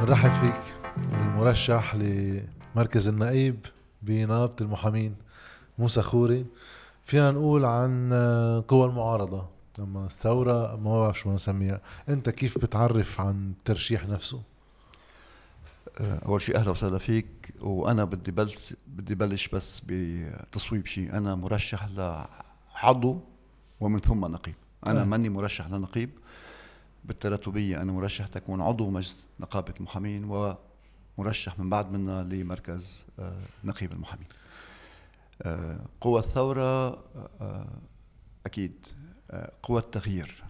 بنرحب فيك المرشح لمركز النقيب بنقابة المحامين موسى خوري. فينا نقول عن قوى المعارضة لما الثورة ما بعرف شو نسميها. أنت كيف بتعرف عن الترشيح نفسه؟ أول شيء أهلا وسهلا فيك وأنا بدي بلش بدي بلش بس بتصويب شيء. أنا مرشح لعضو ومن ثم نقيب. أنا أه. ماني مرشح لنقيب. بالتراتبية أنا مرشح تكون عضو مجلس نقابة المحامين ومرشح من بعد منا لمركز آه، نقيب المحامين. آه، قوى الثورة آه، أكيد قوى التغيير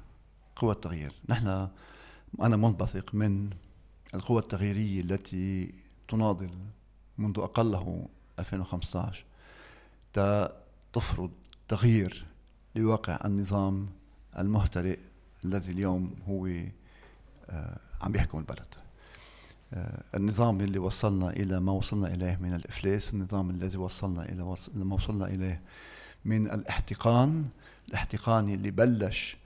قوى التغيير. نحن أنا منبثق من القوى التغييرية التي تناضل منذ أقله 2015 تفرض تغيير لواقع النظام المهترئ الذي اليوم هو آه، عم يحكم البلد. آه، النظام اللي وصلنا إلى ما وصلنا إليه من الافلاس النظام الذي وصلنا إلى ما وصلنا إليه من الاحتقان الاحتقان اللي بلش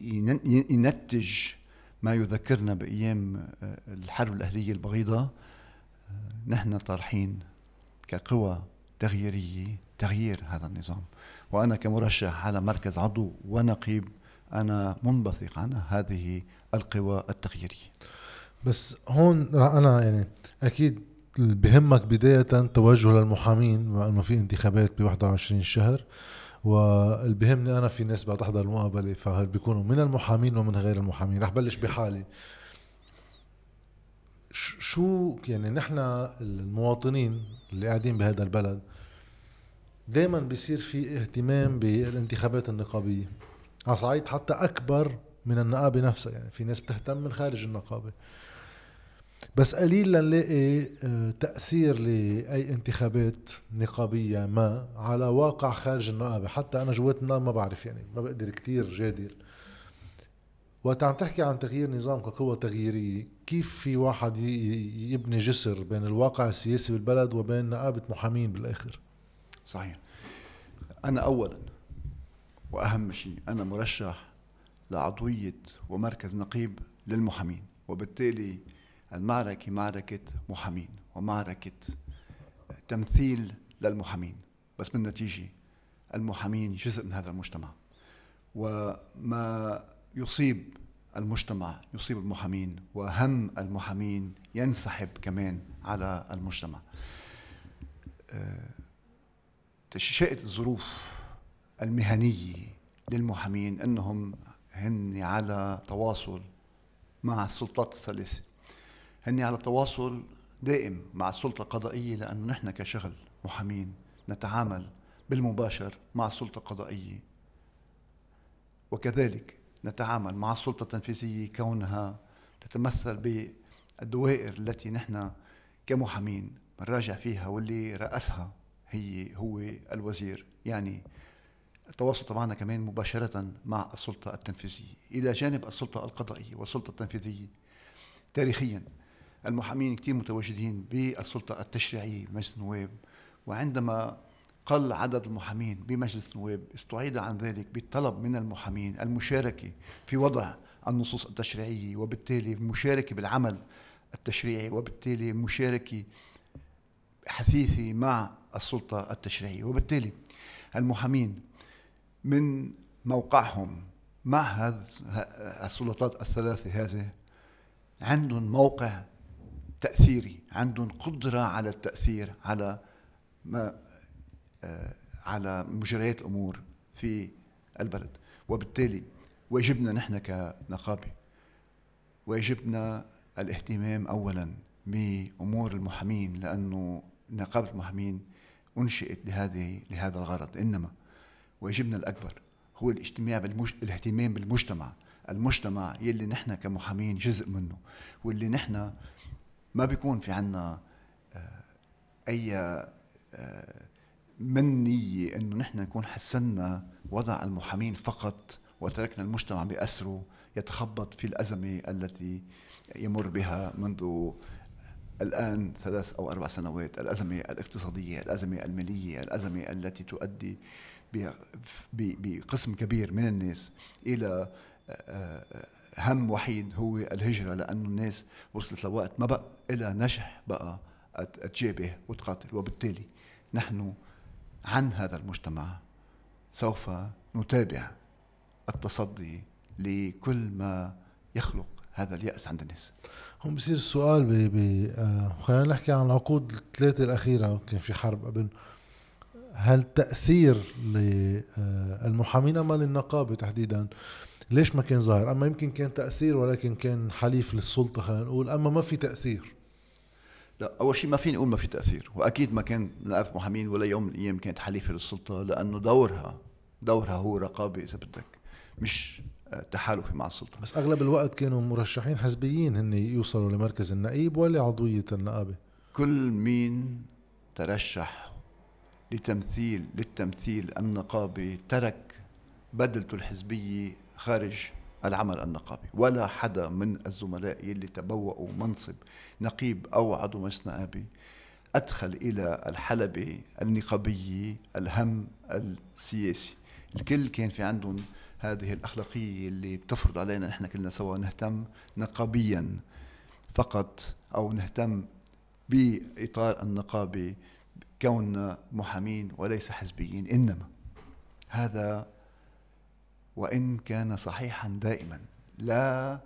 ينتج ما يذكرنا بأيام آه، الحرب الأهلية البغيضة. نحن طارحين كقوى تغييرية تغيير هذا النظام. وأنا كمرشح على مركز عضو ونقيب أنا منبثق عن هذه القوى التغييرية. بس هون أنا يعني أكيد بهمك بداية توجه للمحامين بما أنه في انتخابات ب 21 شهر واللي بهمني أنا في ناس بتحضر المقابلة فهل بيكونوا من المحامين ومن غير المحامين؟ رح بلش بحالي. شو يعني نحن المواطنين اللي قاعدين بهذا البلد دائما بيصير في اهتمام بالانتخابات النقابية. على صعيد حتى أكبر من النقابة نفسها يعني في ناس بتهتم من خارج النقابة. بس قليل لنلاقي آه، تأثير لأي انتخابات نقابية ما على واقع خارج النقابة. حتى أنا جوات النقابة ما بعرف يعني ما بقدر كتير جادل وقت عم تحكي عن تغيير نظام كقوة تغييرية كيف في واحد يبني جسر بين الواقع السياسي بالبلد وبين نقابة محامين بالآخر؟ صحيح. أنا أولا وأهم شيء أنا مرشح لعضوية ومركز نقيب للمحامين وبالتالي المعركة معركة محامين ومعركة تمثيل للمحامين. بس بالنتيجة المحامين جزء من هذا المجتمع. وما يصيب المجتمع يصيب المحامين وهم المحامين ينسحب كمان على المجتمع. تشاءت الظروف المهنية للمحامين أنهم هن على تواصل مع السلطات الثلاثة هن على تواصل دائم مع السلطة القضائية لأنه نحن كشغل محامين نتعامل بالمباشر مع السلطة القضائية. وكذلك نتعامل مع السلطة التنفيذية كونها تتمثل بالدوائر التي نحن كمحامين بنراجع فيها واللي رأسها هي هو الوزير. يعني التواصل طبعا كمان مباشرة مع السلطة التنفيذية إلى جانب السلطة القضائية والسلطة التنفيذية. تاريخيا المحامين كثير متواجدين بالسلطة التشريعية بمجلس النواب وعندما قل عدد المحامين بمجلس النواب استعيد عن ذلك بالطلب من المحامين المشاركة في وضع النصوص التشريعية وبالتالي المشاركة بالعمل التشريعي وبالتالي مشاركة حثيثة مع السلطة التشريعية. وبالتالي المحامين من موقعهم مع هذه السلطات الثلاثة هذه عندهم موقع تأثيري عندهم قدرة على التأثير على ما آه، على مجريات الأمور في البلد. وبالتالي واجبنا نحن كنقابة واجبنا الاهتمام أولا بأمور المحامين لأنه نقابة المحامين أنشئت لهذه لهذا الغرض. إنما واجبنا الأكبر هو الاجتماع بالمج... الاهتمام بالمجتمع. المجتمع يلي نحن كمحامين جزء منه واللي نحن ما بيكون في عنا آه، أي آه، من نية إنه نحن نكون حسنا وضع المحامين فقط وتركنا المجتمع بأسره يتخبط في الأزمة التي يمر بها منذ الآن ثلاث أو أربع سنوات الأزمة الاقتصادية الأزمة المالية الأزمة التي تؤدي بقسم كبير من الناس إلى هم وحيد هو الهجرة لأنه الناس وصلت لوقت ما بقى إلى نجح بقى تجابه وتقاتل وبالتالي نحن عن هذا المجتمع سوف نتابع التصدي لكل ما يخلق هذا اليأس عند الناس. هون بصير السؤال ب ب آه خلينا نحكي عن العقود الثلاثة الأخيرة. كان في حرب قبل. هل تأثير للمحامين أما للنقابة تحديدا؟ ليش ما كان ظاهر؟ أما يمكن كان تأثير ولكن كان حليف للسلطة خلينا نقول. أما ما في تأثير. لا أول شيء ما فيني أقول ما في تأثير. وأكيد ما كان نقابه محامين ولا يوم من الأيام كانت حليفة للسلطة لأنه دورها دورها هو رقابة إذا بدك. مش تحالفي مع السلطة. بس أغلب الوقت كانوا مرشحين حزبيين هن يوصلوا لمركز النقيب ولا عضويه النقابه كل مين ترشح لتمثيل للتمثيل النقابي ترك بدلته الحزبية خارج العمل النقابي. ولا حدا من الزملاء يلي تبوأوا منصب نقيب أو عضو مجلس نقابي أدخل إلى الحلبة النقابية الهم السياسي. الكل كان في عندهم هذه الأخلاقية اللي بتفرض علينا نحن كلنا سوا نهتم نقابيا فقط أو نهتم بإطار النقابة كوننا محامين وليس حزبيين إنما هذا وإن كان صحيحا دائما. لا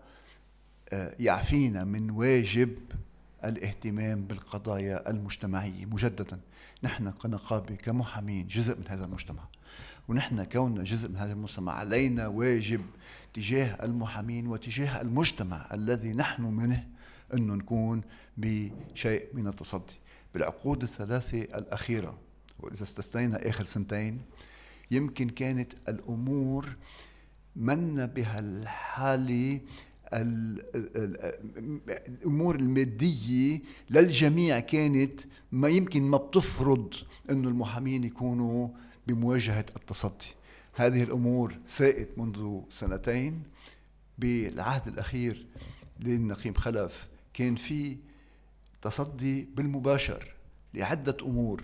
آه، يعفينا من واجب الاهتمام بالقضايا المجتمعية. مجددا نحن كنقابة كمحامين جزء من هذا المجتمع. ونحن كوننا جزء من هذا المجتمع علينا واجب تجاه المحامين وتجاه المجتمع الذي نحن منه انه نكون بشيء من التصدي. بالعقود الثلاثة الأخيرة وإذا استثنينا آخر سنتين يمكن كانت الأمور من بها الحاله الأمور المادية للجميع كانت ما يمكن ما بتفرض إنه المحامين يكونوا بمواجهة التصدي. هذه الأمور ساءت منذ سنتين بالعهد الأخير للنقيب خلف. كان في تصدي بالمباشر لعدة أمور.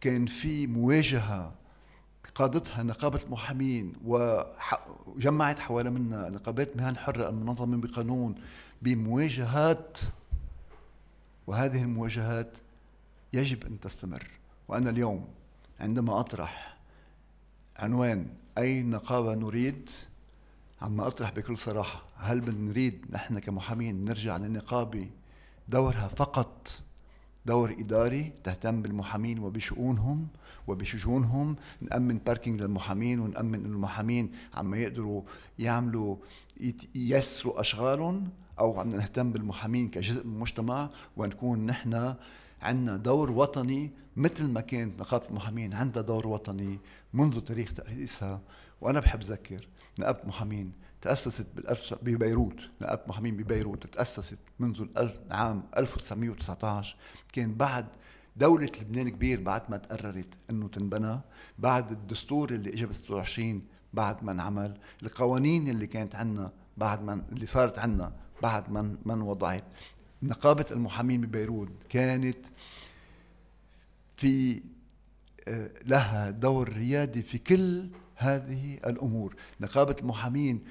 كان في مواجهة قادتها نقابة المحامين وجمعت حوالي منها نقابات مهن حرة المنظمة بقانون بمواجهات وهذه المواجهات يجب أن تستمر. وأنا اليوم عندما أطرح عنوان أي نقابة نريد عم أطرح بكل صراحة هل بنريد نحن كمحامين نرجع للنقابة دورها فقط دور إداري تهتم بالمحامين وبشؤونهم وبشجونهم نأمن باركينج للمحامين ونأمن أن المحامين عم يقدروا يعملوا ييسروا أشغالهم أو عم نهتم بالمحامين كجزء من المجتمع ونكون نحن عندنا دور وطني مثل ما كانت نقابة المحامين. عندها دور وطني منذ تاريخ تأسيسها وأنا بحب أذكر نقابة المحامين بالألف ببيروت. نقابة محامين ببيروت تأسست منذ العام 1919 كان بعد دولة لبنان كبير بعد ما تقررت إنه تنبنى بعد الدستور اللي اجى ب 26 بعد ما انعمل القوانين اللي كانت عندنا بعد ما اللي صارت عندنا بعد ما ما انوضعت. نقابة المحامين ببيروت كانت في آه، لها دور ريادي في كل هذه الأمور. نقابة المحامين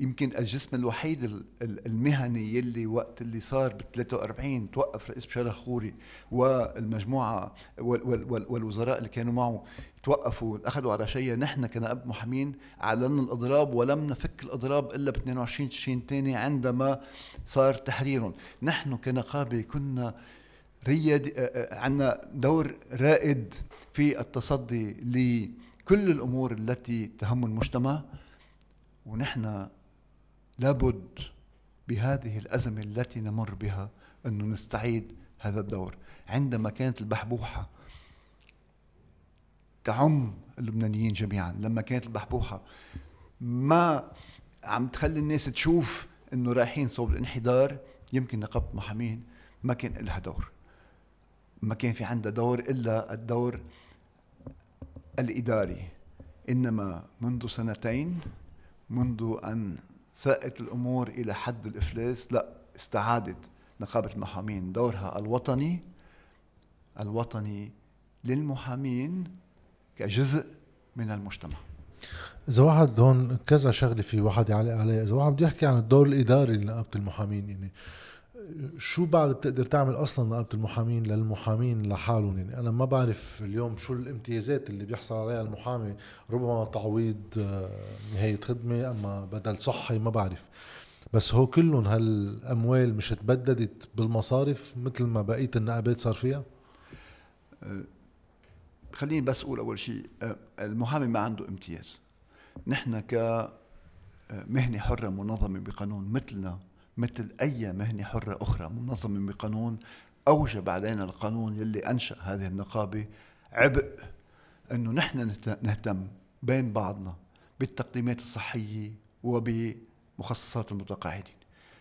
يمكن الجسم الوحيد المهني يلي وقت اللي صار ب 43 توقف رئيس بشار الخوري والمجموعة والوزراء اللي كانوا معه توقفوا أخذوا على شيء نحن كنقابه محامين اعلنا الأضراب ولم نفك الأضراب إلا ب 22 تشرين ثاني عندما صار تحريرهم. نحن كنقابة كنا رياد عندنا دور رائد في التصدي لكل الأمور التي تهم المجتمع ونحن لابد بهذه الأزمة التي نمر بها أنه نستعيد هذا الدور. عندما كانت البحبوحة تعم اللبنانيين جميعا لما كانت البحبوحة ما عم تخلي الناس تشوف إنه رايحين صوب الانحدار يمكن نقابة محامين ما كان لها دور. ما كان في عندها دور إلا الدور الإداري. إنما منذ سنتين منذ أن ساءت الأمور إلى حد الإفلاس. لا استعادت نقابة المحامين. دورها الوطني الوطني للمحامين كجزء من المجتمع. إذا واحد هون كذا شغلة في واحد يعلق عليها إذا واحد بده يحكي عن الدور الإداري لنقابة المحامين يعني شو بعد بتقدر تعمل أصلا نقابه المحامين؟ للمحامين لحالهم. يعني أنا ما بعرف اليوم شو الامتيازات اللي بيحصل عليها المحامي. ربما تعويض آه، نهاية خدمة أما بدل صحي ما بعرف. بس هو كلهم هالأموال مش تبددت بالمصارف مثل ما بقيه النقابات صار فيها؟ أه، خليني بس أقول أول شيء أه، المحامي ما عنده امتياز. نحن كمهنه حرة منظمة بقانون مثلنا مثل أي مهنة حرة أخرى منظمة بقانون أوجب علينا القانون يلي أنشأ هذه النقابة عبء أنه نحن نهتم بين بعضنا بالتقديمات الصحية وبمخصصات المتقاعدين.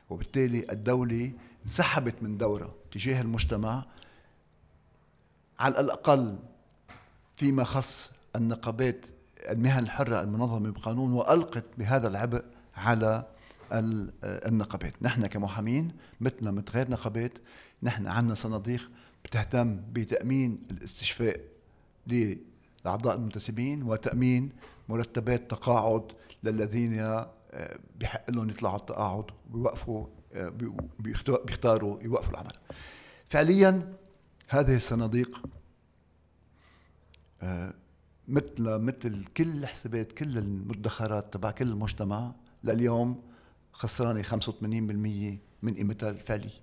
وبالتالي الدولة انسحبت من دورها تجاه المجتمع على الأقل فيما خص النقابات المهن الحرة المنظمة بقانون وألقت بهذا العبء على النقابات. نحن كمحامين مثلنا مثل غير نقابات. نحن عندنا صناديق بتهتم بتأمين الاستشفاء لأعضاء المنتسبين وتأمين مرتبات تقاعد للذين آه، بحق لهم يطلعوا التقاعد ويوقفوا آه، بيختاروا يوقفوا العمل. فعليا هذه الصناديق آه، مثل مثل كل حسابات كل المدخرات تبع كل المجتمع لليوم خسرانة 85% من قيمتها الفعلية.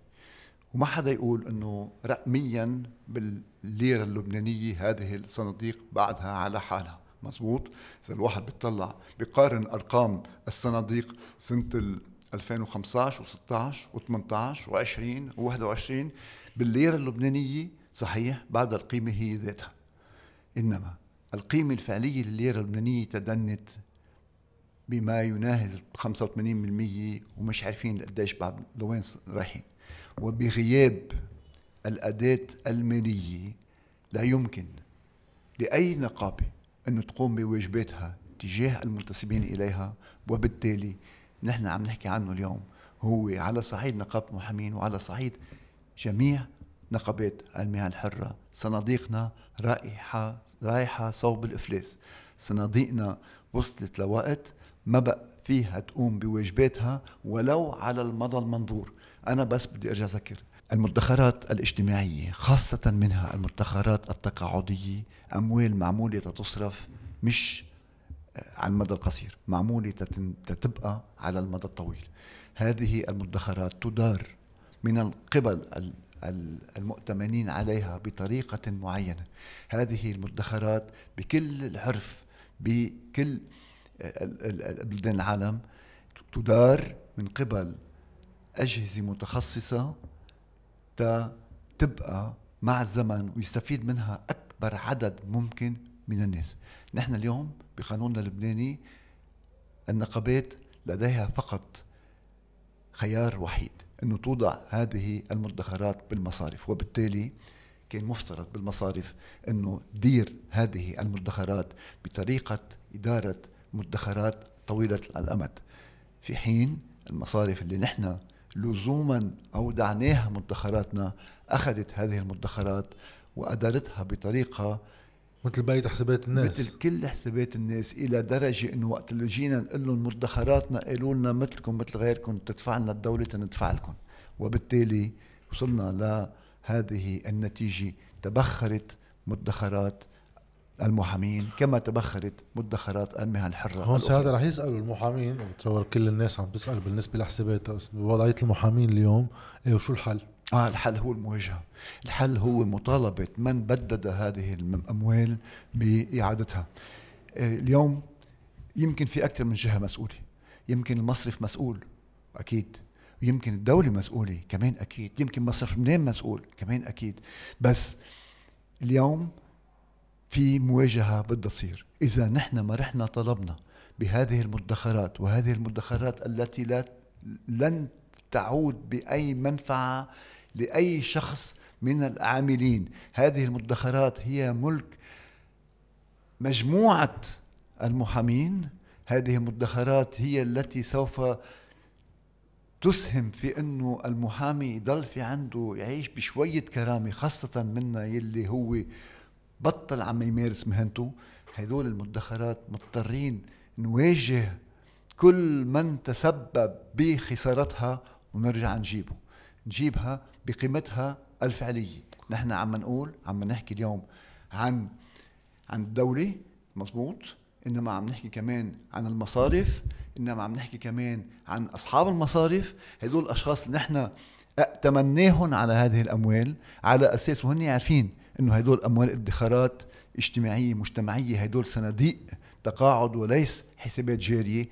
وما حدا يقول إنه رقميا بالليرة اللبنانية هذه الصناديق بعدها على حالها. مزبوط إذا الواحد بيطلع بيقارن أرقام الصناديق سنة 2015 و16 و18 و20 و21 بالليرة اللبنانية صحيح بعد القيمة هي ذاتها. إنما القيمة الفعلية للليرة اللبنانية تدنت بما يناهز 85% ومش عارفين قديش بعد لوين رايحين. وبغياب الأداة المالية لا يمكن لأي نقابة أن تقوم بواجباتها تجاه المنتسبين إليها. وبالتالي نحن عم نحكي عنه اليوم هو على صعيد نقابة المحامين وعلى صعيد جميع نقابات المهن الحرة. صناديقنا رايحة رايحة صوب الإفلاس. صناديقنا وصلت لوقت ما بقى فيها تقوم بواجباتها ولو على المدى المنظور. أنا بس بدي أرجع أذكر. المدخرات الاجتماعية خاصة منها المدخرات التقاعدية أموال معمولة تتصرف مش آه، على المدى القصير معمولة تتبقى على المدى الطويل. هذه المدخرات تدار من قبل المؤتمنين عليها بطريقة معينة. هذه المدخرات بكل العرف بكل بلدان العالم تدار من قبل أجهزة متخصصة تبقى مع الزمن ويستفيد منها أكبر عدد ممكن من الناس. نحن اليوم بقانوننا اللبناني النقابات لديها فقط خيار وحيد أنه توضع هذه المدخرات بالمصارف وبالتالي كان مفترض بالمصارف أنه دير هذه المدخرات بطريقة إدارة مدخرات طويلة الأمد. في حين المصارف اللي نحن لزوما أودعناها مدخراتنا أخذت هذه المدخرات وأدارتها بطريقة مثل بقية حسابات الناس. مثل كل حسابات الناس إلى درجة إنه وقت اللي جينا نقول لهم مدخراتنا قالوا لنا مثلكم مثل غيركم تدفع لنا الدولة تندفع لكم. وبالتالي وصلنا لهذه النتيجة. تبخرت مدخرات المحامين كما تبخرت مدخرات المهن الحرة هون هذا رح يسألوا المحامين وبتصور كل الناس عم تسأل بالنسبة لحسابات وضعية المحامين اليوم إيه وشو الحل؟ آه الحل هو المواجهة. الحل هو مطالبة من بدد هذه الأموال بإعادتها. آه، اليوم يمكن في أكثر من جهة مسؤولة. يمكن المصرف مسؤول أكيد. يمكن الدولة مسؤولة كمان أكيد. يمكن مصرف منين مسؤول كمان أكيد. بس اليوم في مواجهة بدها تصير إذا نحن ما رحنا طلبنا بهذه المدخرات وهذه المدخرات التي لا لن تعود بأي منفعة لأي شخص من العاملين. هذه المدخرات هي ملك مجموعة المحامين. هذه المدخرات هي التي سوف تسهم في انه المحامي يضل في عنده يعيش بشوية كرامة خاصة منا يلي هو بطل عم يمارس مهنته. هدول المدخرات مضطرين نواجه كل من تسبب بخسارتها ونرجع نجيبه. نجيبها بقيمتها الفعلية. نحن عم نقول عم نحكي اليوم عن عن الدولة مزبوط إنما عم نحكي كمان عن المصارف إنما عم نحكي كمان عن أصحاب المصارف. هدول الأشخاص اللي نحن ائتمناهم على هذه الأموال على أساس وهن عارفين إنه هدول أموال ادخارات اجتماعية مجتمعية هدول صناديق تقاعد وليس حسابات جارية.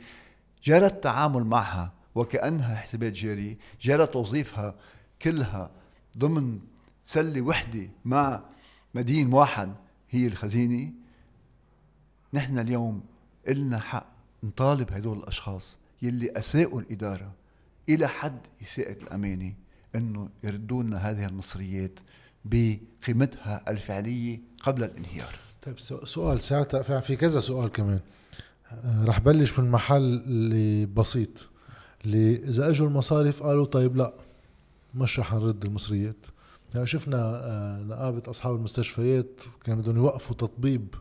جرى التعامل معها وكأنها حسابات جارية. جرى توظيفها كلها ضمن سلة وحدة مع مدين واحد هي الخزينة. نحن اليوم إلنا حق نطالب هدول الأشخاص يلي أساءوا الإدارة إلى حد إساءة الأمانة أنه يردوا لنا هذه المصريات بقيمتها الفعلية قبل الانهيار. طيب سؤال ساعتها في كذا سؤال كمان. آه، رح بلش من محل اللي بسيط اللي إذا إجوا المصارف قالوا طيب لا مش رح نرد المصريات. يعني شفنا آه، نقابة أصحاب المستشفيات كانوا بدهم يوقفوا تطبيب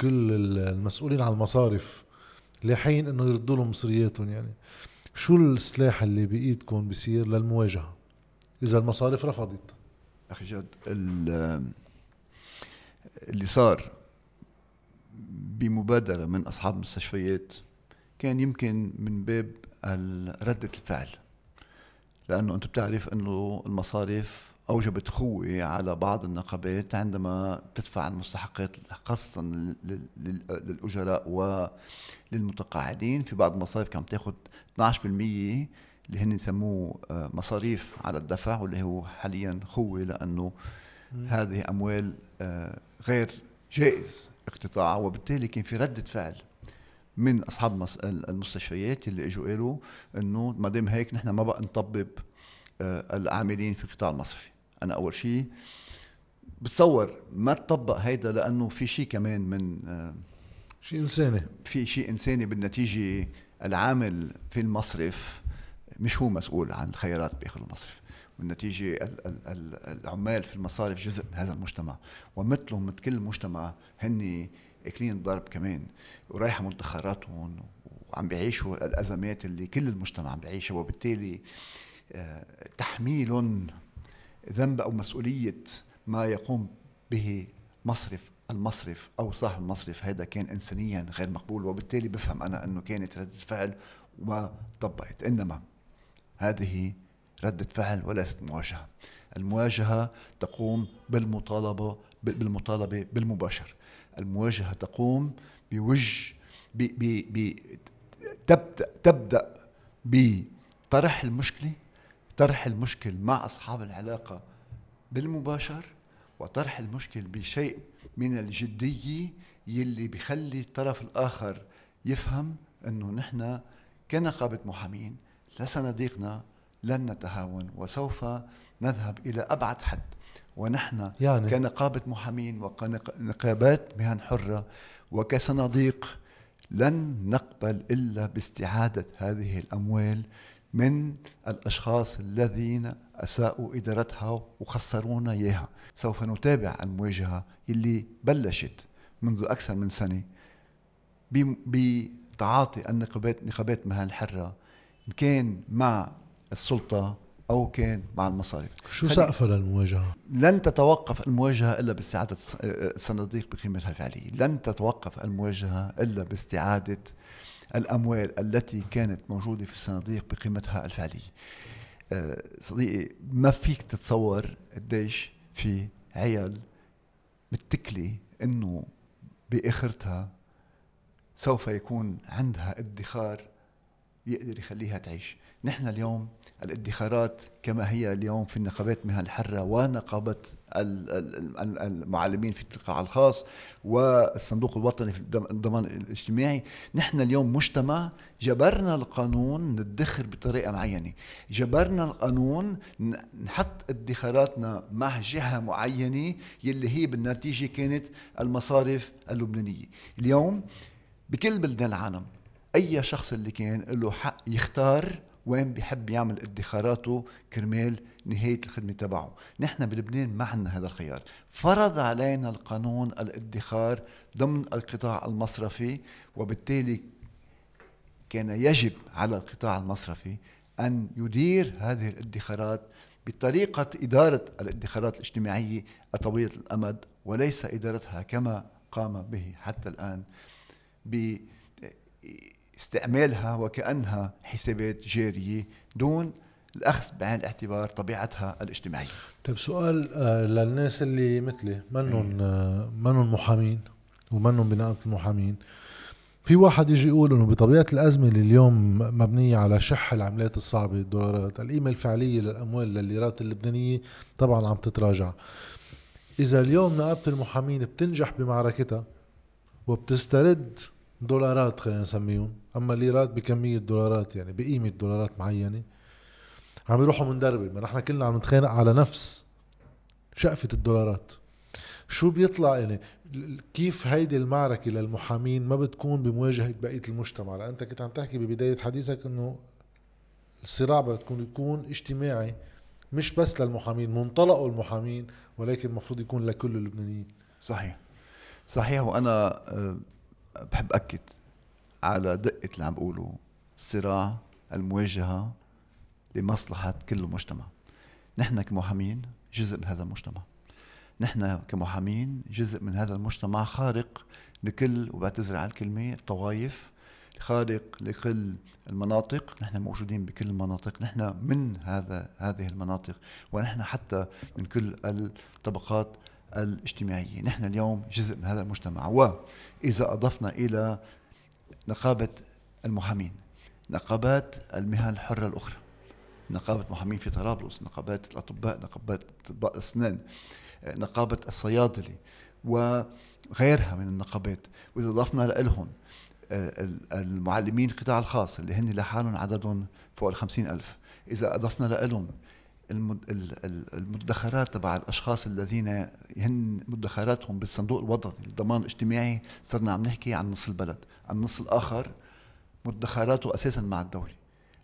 كل المسؤولين عن المصارف لحين إنه يردوا لهم مصرياتهم. يعني شو السلاح اللي بإيدكم بيصير للمواجهة إذا المصارف رفضت؟ أخي جد اللي صار بمبادرة من أصحاب المستشفيات كان يمكن من باب ردة الفعل لأنه أنت بتعرف أنه المصارف أوجبت خوة على بعض النقابات عندما تدفع المستحقات خاصة للأجراء وللمتقاعدين. في بعض المصارف كانت تاخذ 12% اللي هن يسموه آه، مصاريف على الدفع واللي هو حاليا خوة لأنه هذه أموال آه، غير جائز اقتطاعها وبالتالي كان في ردة فعل من أصحاب المستشفيات اللي إجوا قالوا إنه ما دام هيك نحن ما بقى نطبب آه، العاملين في القطاع المصرفي. أنا أول شيء بتصور ما تطبق هيدا لأنه في شيء كمان من شيء إنساني. في شيء إنساني بالنتيجة العامل في المصرف مش هو مسؤول عن الخيارات داخل المصرف. بالنتيجة العمال في المصارف جزء من هذا المجتمع. ومثلهم مثل كل المجتمع هن إكلين الضرب كمان ورايحة مدخراتهم وعم بيعيشوا الأزمات اللي كل المجتمع عم بيعيشها وبالتالي آه، تحميل ذنب أو مسؤولية ما يقوم به مصرف المصرف أو صاحب المصرف هذا كان إنسانيا غير مقبول. وبالتالي بفهم أنا أنه كانت ردة فعل وطبقت إنما هذه ردة فعل وليست مواجهة. المواجهة تقوم بالمطالبة بالمطالبة بالمباشر. المواجهة تقوم بوجه تبدأ تبدأ بطرح المشكلة طرح المشكل مع أصحاب العلاقة بالمباشر وطرح المشكل بشيء من الجدية يلي بيخلي الطرف الآخر يفهم أنه نحن كنقابة محامين لصناديقنا لن نتهاون وسوف نذهب إلى أبعد حد ونحن يعني. كنقابة محامين وكنقابات مهن حرة وكصناديق لن نقبل إلا باستعادة هذه الأموال من الأشخاص الذين أساءوا إدارتها وخسرونا إياها سوف نتابع المواجهة اللي بلشت منذ أكثر من سنة بتعاطي النقابات نقابات مهن الحرة كان مع السلطة أو كان مع المصارف شو سقفها للمواجهة؟ لن تتوقف المواجهة إلا باستعادة الصناديق بقيمتها الفعلية. لن تتوقف المواجهة إلا باستعادة الأموال التي كانت موجودة في الصناديق بقيمتها الفعلية. آه، صديقي ما فيك تتصور قديش في عيال متكلة إنه بآخرتها سوف يكون عندها ادخار يقدر يخليها تعيش. نحن اليوم الادخارات كما هي اليوم في النقابات مهن الحرة ونقابة المعلمين في القطاع الخاص والصندوق الوطني في الضمان الاجتماعي. نحن اليوم مجتمع جبرنا القانون ندخر بطريقة معينة. جبرنا القانون نحط ادخاراتنا مع جهة معينة يلي هي بالنتيجة كانت المصارف اللبنانية. اليوم بكل بلدان العالم أي شخص اللي كان له حق يختار وين بيحب يعمل ادخاراته كرمال نهاية الخدمة تبعه. نحن بلبنان ما عندنا هذا الخيار. فرض علينا القانون الادخار ضمن القطاع المصرفي وبالتالي كان يجب على القطاع المصرفي أن يدير هذه الادخارات بطريقة إدارة الادخارات الاجتماعية طويلة الأمد وليس إدارتها كما قام به حتى الآن باستعمالها وكأنها حسابات جارية دون الأخذ بعين الاعتبار طبيعتها الاجتماعية. طيب سؤال آه، للناس اللي مثلي منهم آه، منهم محامين ومنهم بنقابة المحامين. في واحد يجي يقول إنه بطبيعة الأزمة اللي اليوم مبنية على شح العملات الصعبة الدولارات القيمة الفعلية للأموال للليرات اللبنانية طبعا عم تتراجع. إذا اليوم نقابه المحامين بتنجح بمعركتها وبتسترد دولارات خلينا نسميهم. أما ليرات بكمية دولارات يعني بقيمة دولارات معينة عم يروحوا من دربه ما نحن كلنا عم نتخانق على نفس شقفة الدولارات. شو بيطلع يعني؟ كيف هيدي المعركة للمحامين ما بتكون بمواجهة بقية المجتمع؟ لأن أنت كنت عم تحكي ببداية حديثك إنه الصراع بتكون يكون اجتماعي مش بس للمحامين منطلقه المحامين ولكن المفروض يكون لكل اللبنانيين. صحيح. صحيح. وأنا آه، بحب أكد على دقة اللي عم بقوله الصراع المواجهة لمصلحة كل المجتمع. نحن كمحامين جزء من هذا المجتمع. نحن كمحامين جزء من هذا المجتمع خارق لكل وبعتذر على الكلمة الطوائف خارق لكل المناطق. نحن موجودين بكل المناطق. نحن من هذا هذه المناطق. ونحن حتى من كل الطبقات الاجتماعية. نحن اليوم جزء من هذا المجتمع وإذا أضفنا إلى نقابة المحامين نقابات المهن الحرة الأخرى نقابة محامين في طرابلس نقابات الأطباء نقابات أطباء الأسنان نقابة الصيادلة وغيرها من النقابات. وإذا ضفنا لهم آه، المعلمين القطاع الخاص اللي هن لحالهم عددهم فوق الخمسين ألف. إذا أضفنا لهم المدخرات تبع الأشخاص الذين هن مدخراتهم بالصندوق الوطني للضمان الاجتماعي صرنا عم نحكي عن نص البلد، النص الآخر مدخراته أساسا مع الدولة.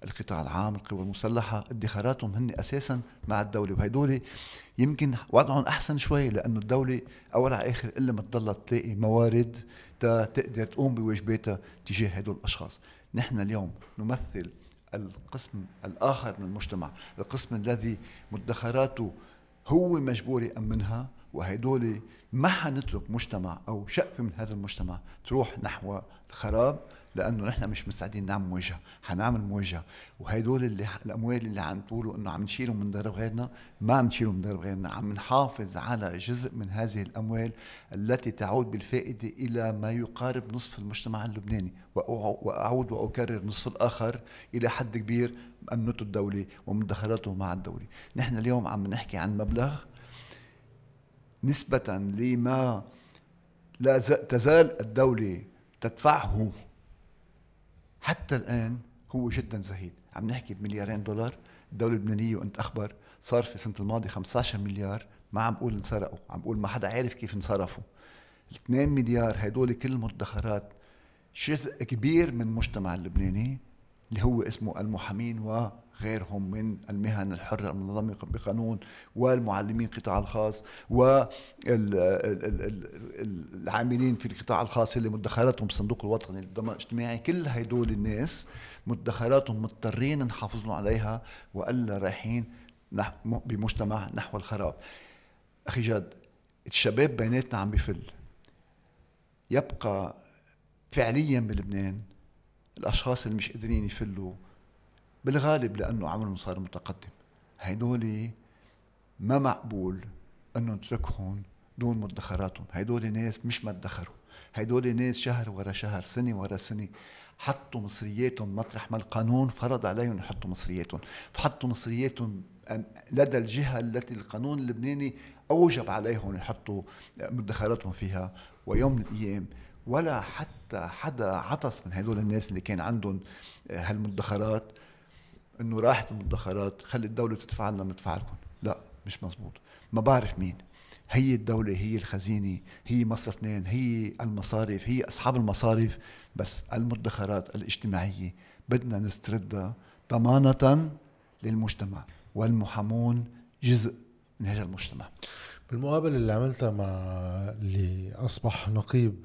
القطاع العام القوى المسلحة ادخاراتهم هن أساسا مع الدولة. وهدول يمكن وضعهم أحسن شوي لأنه الدولة أول على آخر إلا ما تضلها تلاقي موارد تقدر تقوم بواجباتها تجاه هدول الأشخاص. نحن اليوم نمثل القسم الآخر من المجتمع القسم الذي مدخراته هو مجبور يأمنها وهدول ما حنترك مجتمع أو شقفة من هذا المجتمع تروح نحو الخراب لأنه نحن مش مستعدين نعمل مواجهة حنعمل مواجهة. وهدول اللي الأموال اللي عم تقولوا إنه عم نشيلهم من درب غيرنا ما عم نشيلهم من درب غيرنا. عم نحافظ على جزء من هذه الأموال التي تعود بالفائدة إلى ما يقارب نصف المجتمع اللبناني. وأعود وأكرر نصف الآخر إلى حد كبير أمنته الدولة ومدخراته مع الدولة نحن اليوم عم نحكي عن مبلغ نسبة لما لا تزال الدولة تدفعه. حتى الآن هو جدا زهيد. عم نحكي بمليارين دولار. الدولة اللبنانية وأنت أخبر صار في السنة الماضية 15 مليار. ما عم بقول انسرقوا عم بقول ما حدا عارف كيف انصرفوا. 2 مليار هدول كل المدخرات جزء كبير من المجتمع اللبناني اللي هو اسمه المحامين وغيرهم من المهن الحرة المنظمة بقانون والمعلمين القطاع الخاص والعاملين في القطاع الخاص اللي مدخراتهم بالصندوق الوطني للضمان الاجتماعي كل هدول الناس مدخراتهم مضطرين نحافظ عليها وألا رايحين بمجتمع نحو الخراب. أخي جاد الشباب بيناتنا عم بفل. يبقى فعليا بلبنان الأشخاص اللي مش قادرين يفلوا بالغالب لأنه عمرهم صار متقدم. هيدول ما مقبول إنه نتركهم دون مدخراتهم. هيدول ناس مش ما ادخروا هيدول ناس شهر ورا شهر سنة ورا سنة حطوا مصرياتهم مطرح ما القانون فرض عليهم يحطوا مصرياتهم. فحطوا مصرياتهم لدى الجهة التي القانون اللبناني أوجب عليهم يحطوا مدخراتهم فيها ويوم من الأيام. ولا حتى حدا عطس من هدول الناس اللي كان عندهم هالمدخرات. إنه راحت المدخرات خلي الدولة تدفع لنا ندفع لكم لا مش مزبوط ما بعرف مين. هي الدولة هي الخزينة هي مصرف اثنين هي المصارف هي أصحاب المصارف بس المدخرات الاجتماعية بدنا نستردها ضمانة للمجتمع. والمحامون جزء من هذا المجتمع. بالمقابلة اللي عملتها مع اللي أصبح نقيب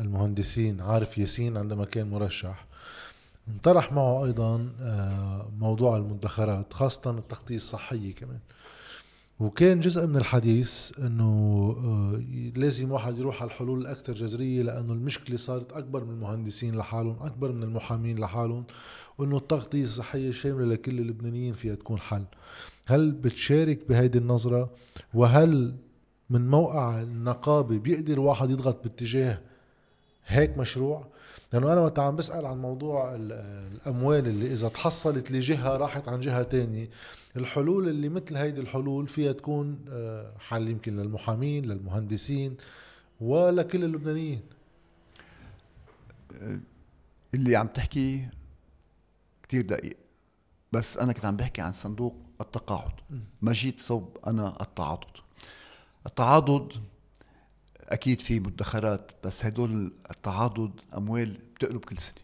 المهندسين عارف ياسين عندما كان مرشح انطرح معه أيضا آه، موضوع المدخرات خاصة التغطية الصحية كمان. وكان جزء من الحديث إنه آه، لازم واحد يروح على الحلول الأكثر جذرية لأنه المشكلة صارت أكبر من المهندسين لحالهم أكبر من المحامين لحالهم وإنه التغطيه الصحيه شامله لكل اللبنانيين فيها تكون حل. هل بتشارك بهيدي النظرة؟ وهل من موقع النقابة بيقدر واحد يضغط باتجاه هيك مشروع؟ لأنه أنا وقت عم بسأل عن موضوع الأموال اللي إذا تحصلت لجهة راحت عن جهة تانية. الحلول اللي مثل هيدي الحلول فيها تكون آه، حل يمكن للمحامين للمهندسين ولكل اللبنانيين. اللي عم تحكي كتير دقيق. بس أنا كنت عم بحكي عن صندوق التقاعد. ما جيت صوب أنا التعاضد. التعاضد أكيد في مدخرات بس هدول التعاضد أموال بتقلب كل سنة.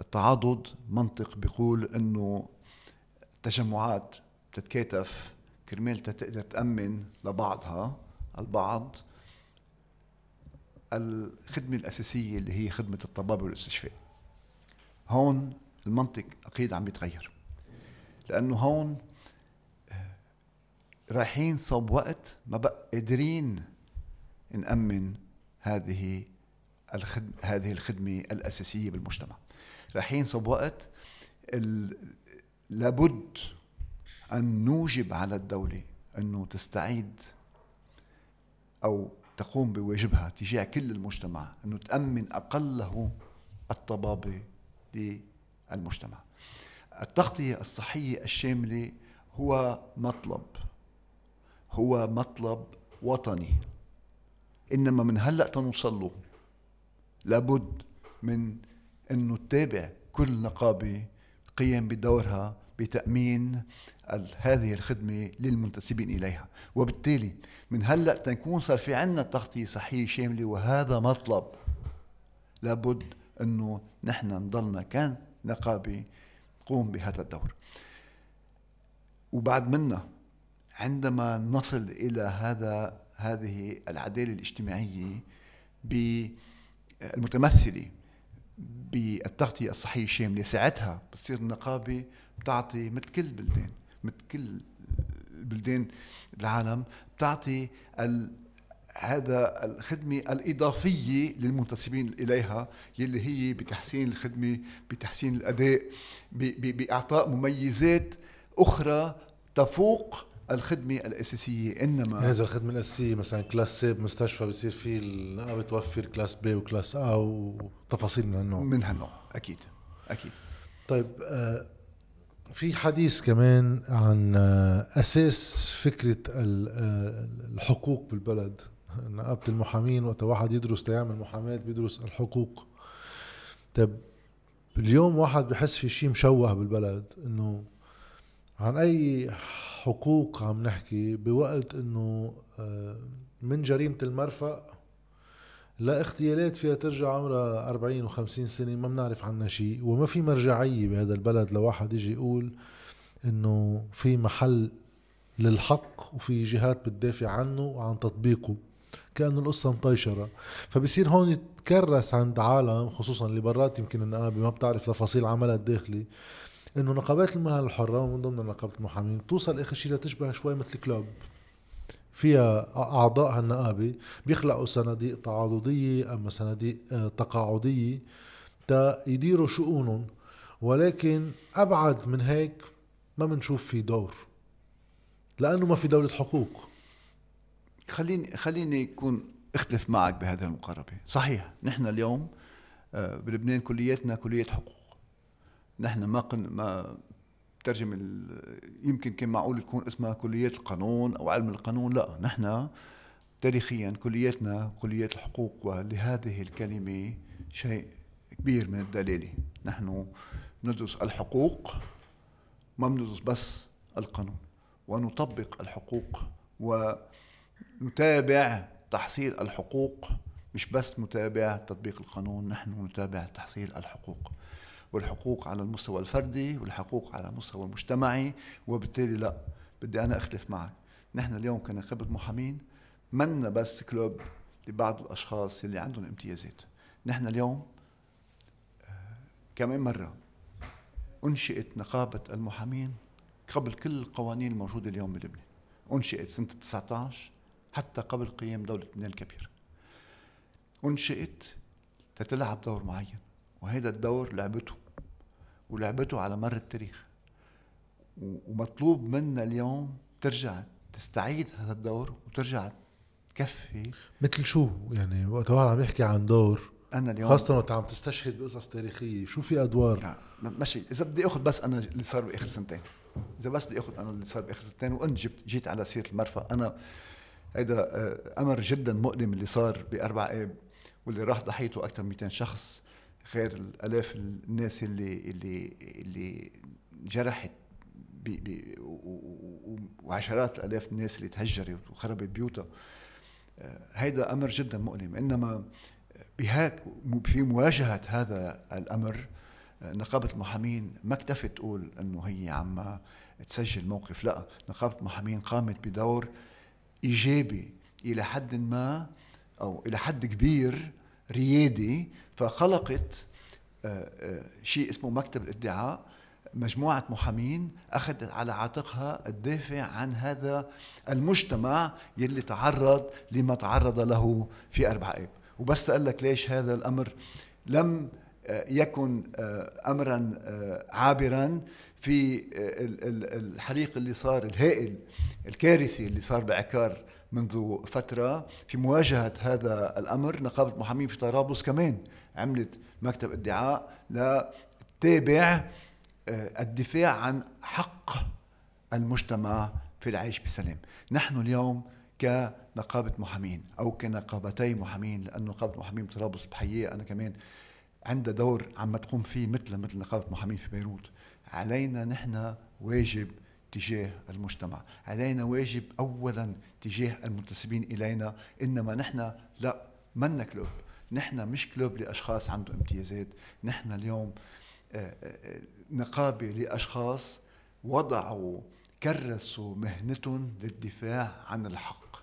التعاضد منطق بيقول إنه تجمعات بتتكاتف كرمال تقدر تأمن لبعضها البعض الخدمة الأساسية اللي هي خدمة الطبابة والأستشفاء. هون المنطق أكيد عم بيتغير. لأنه هون رايحين صوب وقت ما بقى قادرين نأمن هذه الخدمة هذه الخدمة الأساسية بالمجتمع. رايحين صوب وقت لابد أن نوجب على الدولة أنه تستعيد أو تقوم بواجبها تجاه كل المجتمع أنه تأمن أقله الطبابة للمجتمع. التغطية الصحية الشاملة هو مطلب هو مطلب وطني. إنما من هلأ تنوصل له لابد من أنه تتابع كل نقابة قيام بدورها بتأمين هذه الخدمة للمنتسبين إليها. وبالتالي من هلأ تنكون صار في عنا تغطية صحية شاملة وهذا مطلب. لابد أنه نحن نضلنا كان نقابة قوم بهذا الدور. وبعد منا عندما نصل إلى هذا هذه العدالة الاجتماعية المتمثلة بالتغطية الصحية الشاملة ساعتها بتصير النقابة بتعطي مثل كل البلدان مثل كل البلدان بالعالم بتعطي ال... هذا الخدمة الإضافية للمنتسبين إليها يلي هي بتحسين الخدمة بتحسين الأداء. بإعطاء مميزات أخرى تفوق الخدمة الأساسية إنما يعني إذا الخدمة الأساسية مثلا class C بمستشفى بصير في النقابة توفر class B و class A وتفاصيل من هالنوع. من هالنوع أكيد أكيد. طيب آه في حديث كمان عن آه أساس فكرة آه، الحقوق بالبلد. نقابة المحامين وقت واحد يدرس ليعمل محاماة بيدرس الحقوق. طيب اليوم واحد بحس في شيء مشوه بالبلد. إنه عن أي حقوق عم نحكي بوقت إنه آه، من جريمة المرفأ لاغتيالات فيها ترجع عمرها 40 و50 سنة ما بنعرف عنها شيء. وما في مرجعية بهذا البلد لواحد يجي يقول إنه في محل للحق وفي جهات بتدافع عنه وعن تطبيقه كأنه القصة مطيشرة فبصير هون يتكرس عند عالم خصوصا اللي برات يمكن النقابة ما بتعرف تفاصيل عملها الداخلي. إنه نقابات المهن الحرة ومن ضمن نقابة المحامين توصل اخر شيء لتشبه شوي مثل كلوب. فيها أعضاء هالنقابة بيخلقوا صناديق تعاضدية أما صناديق آه، تقاعدية تا يديروا شؤونهم. ولكن أبعد من هيك ما بنشوف في دور لأنه ما في دولة حقوق. خليني خليني يكون أختلف معك بهذه المقاربة. صحيح نحن اليوم آه، بلبنان كلياتنا كلية حقوق. نحن ما قن ما ترجم يمكن كان معقول تكون اسمها كليات القانون أو علم القانون لا نحن تاريخيا كلياتنا كليات الحقوق ولهذه الكلمة شيء كبير من الدلاله نحن ندرس الحقوق ما بندرس بس القانون ونطبق الحقوق ونتابع تحصيل الحقوق مش بس متابع تطبيق القانون نحن نتابع تحصيل الحقوق. والحقوق على المستوى الفردي والحقوق على المستوى المجتمعي وبالتالي لا بدي أنا أختلف معك. نحن اليوم كنقابه محامين منا بس كلوب لبعض الأشخاص اللي عندهم امتيازات. نحن اليوم آه، كمان مرة أنشئت نقابة المحامين قبل كل القوانين الموجودة اليوم بلبنان. أنشئت سنة 19 حتى قبل قيام دولة لبنان الكبير. أنشئت تتلعب دور معين وهذا الدور لعبته ولعبته على مر التاريخ. ومطلوب منا اليوم ترجع تستعيد هذا الدور وترجع تكفي. مثل شو؟ يعني وقت واحد عم يحكي عن دور أنا اليوم خاصة وقت عم تستشهد بقصص تاريخية شو في أدوار؟ لا ماشي. إذا بدي آخذ بس أنا اللي صار بآخر سنتين. إذا بس بدي آخذ أنا اللي صار بآخر سنتين وأنت جبت جيت على سيرة المرفأ. أنا هيدا آه، أمر جدا مؤلم اللي صار بأربع آب واللي راح ضحيته أكثر من 200 شخص. غير الالاف الناس اللي اللي اللي جرحت بي بي وعشرات الالاف الناس اللي تهجرت وخربت بيوتها. آه، هيدا أمر جدا مؤلم. إنما بهاك في مواجهة هذا الأمر آه، نقابة المحامين ما اكتفت تقول إنه هي عم تسجل موقف. لا نقابة المحامين قامت بدور إيجابي إلى حد ما أو إلى حد كبير ريادي فخلقت آه، آه، شيء اسمه مكتب الإدعاء. مجموعة محامين أخذت على عاتقها الدافع عن هذا المجتمع يلي تعرض لما تعرض له في أربع آب وبس أقول لك ليش هذا الأمر لم آه، يكن أمرا عابرا في الحريق اللي صار الهائل الكارثي اللي صار بعكار منذ فترة في مواجهة هذا الأمر نقابة محامين في طرابلس كمان عملت مكتب ادعاء لتابع آه، الدفاع عن حق المجتمع في العيش بسلام نحن اليوم كنقابة محامين أو كنقابتي محامين لأنه نقابة محامين طرابلس بحيية أنا كمان عندها دور عم تقوم فيه مثل مثل نقابة محامين في بيروت. علينا نحن واجب تجاه المجتمع. علينا واجب أولا تجاه المنتسبين إلينا إنما نحن لا منا كلوب. نحن مش كلوب لأشخاص عندهم امتيازات. نحن اليوم آه، آه، نقابة لأشخاص وضعوا كرسوا مهنتهم للدفاع عن الحق